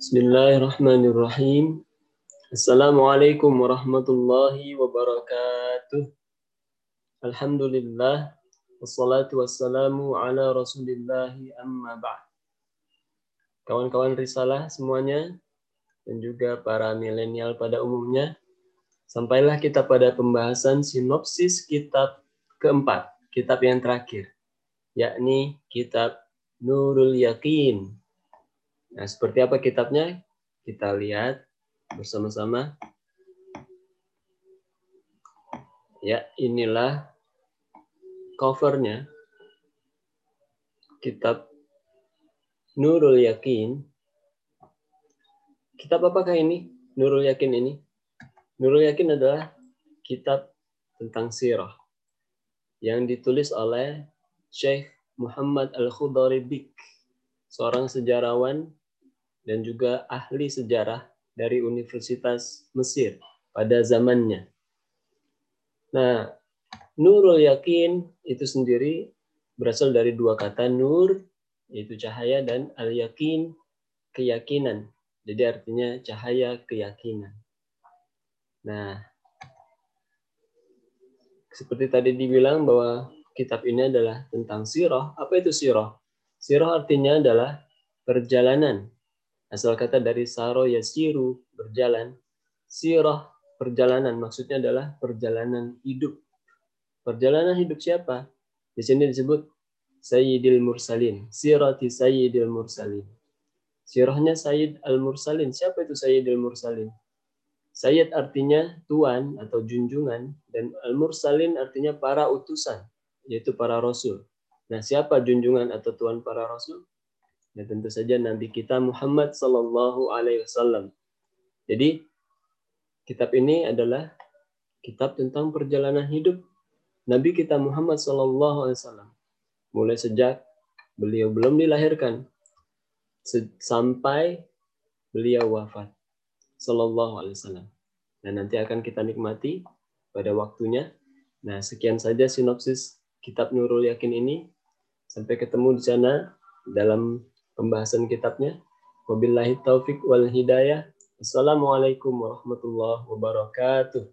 Bismillahirrahmanirrahim. Assalamualaikum warahmatullahi wabarakatuh. Alhamdulillah. Wassalatu wassalamu ala rasulillahi amma ba'd. Kawan-kawan risalah semuanya, dan juga para milenial pada umumnya, sampailah kita pada pembahasan sinopsis kitab keempat, kitab yang terakhir, yakni kitab Nurul Yakin Nah, seperti apa kitabnya? Kita lihat bersama-sama. Ya, inilah covernya. Kitab Nurul Yakin. Kitab apakah ini? Nurul Yakin ini? Nurul Yakin adalah kitab tentang sirah yang ditulis oleh Syekh Muhammad Al-Khudari Bik, seorang sejarawan dan juga ahli sejarah dari Universitas Mesir pada zamannya. Nah, Nurul Yakin itu sendiri berasal dari dua kata nur, yaitu cahaya, dan al-yakin, keyakinan. Jadi artinya cahaya keyakinan. Nah, seperti tadi dibilang bahwa kitab ini adalah tentang sirah. Apa itu sirah? Sirah artinya adalah perjalanan Asal kata dari saro yasiru, berjalan. Sirah, perjalanan. Maksudnya adalah perjalanan hidup. Perjalanan hidup siapa? Di sini disebut Sayyidil Mursalin. Sirati Sayyidil Mursalin. Sirahnya Sayyid Al-Mursalin. Siapa itu Sayyidil Mursalin? Sayyid artinya tuan atau junjungan. Dan Al-Mursalin artinya para utusan. Yaitu para rasul. Nah, siapa junjungan atau tuan para rasul? Ya tentu saja Nabi kita Muhammad Sallallahu Alaihi Wasallam. Jadi kitab ini adalah kitab tentang perjalanan hidup Nabi kita Muhammad Sallallahu Alaihi Wasallam. Mulai sejak beliau belum dilahirkan sampai beliau wafat Sallallahu Alaihi Wasallam. Dan nanti akan kita nikmati pada waktunya. Nah sekian saja sinopsis kitab Nurul Yakin ini. Sampai ketemu di sana dalam pembahasan kitabnya. Wabillahi taufik wal hidayah. Assalamualaikum warahmatullahi wabarakatuh.